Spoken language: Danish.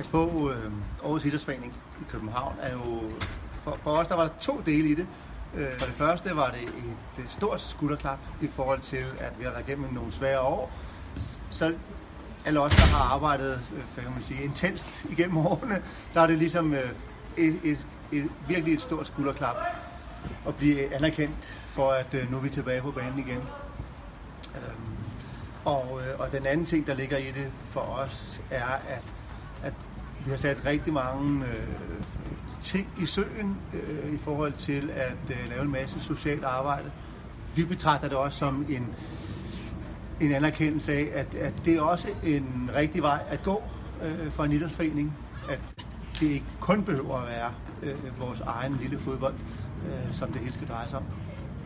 at få øh, Aarhus idrætsforening i København er jo, for, for os der var der to dele i det. Øh, for det første var det et, et stort skulderklap i forhold til, at vi har været igennem nogle svære år. Så alle os, der har arbejdet øh, hvad kan man sige, intenst igennem årene, der er det ligesom øh, et, et, et, virkelig et stort skulderklap at blive anerkendt for, at øh, nu er vi tilbage på banen igen. Øhm, og, øh, og den anden ting, der ligger i det for os, er, at, at vi har sat rigtig mange øh, ting i søen øh, i forhold til at øh, lave en masse socialt arbejde. Vi betragter det også som en, en anerkendelse af, at, at det er også en rigtig vej at gå øh, for en idrætsforening. At det ikke kun behøver at være øh, vores egen lille fodbold, øh, som det hele skal dreje sig om.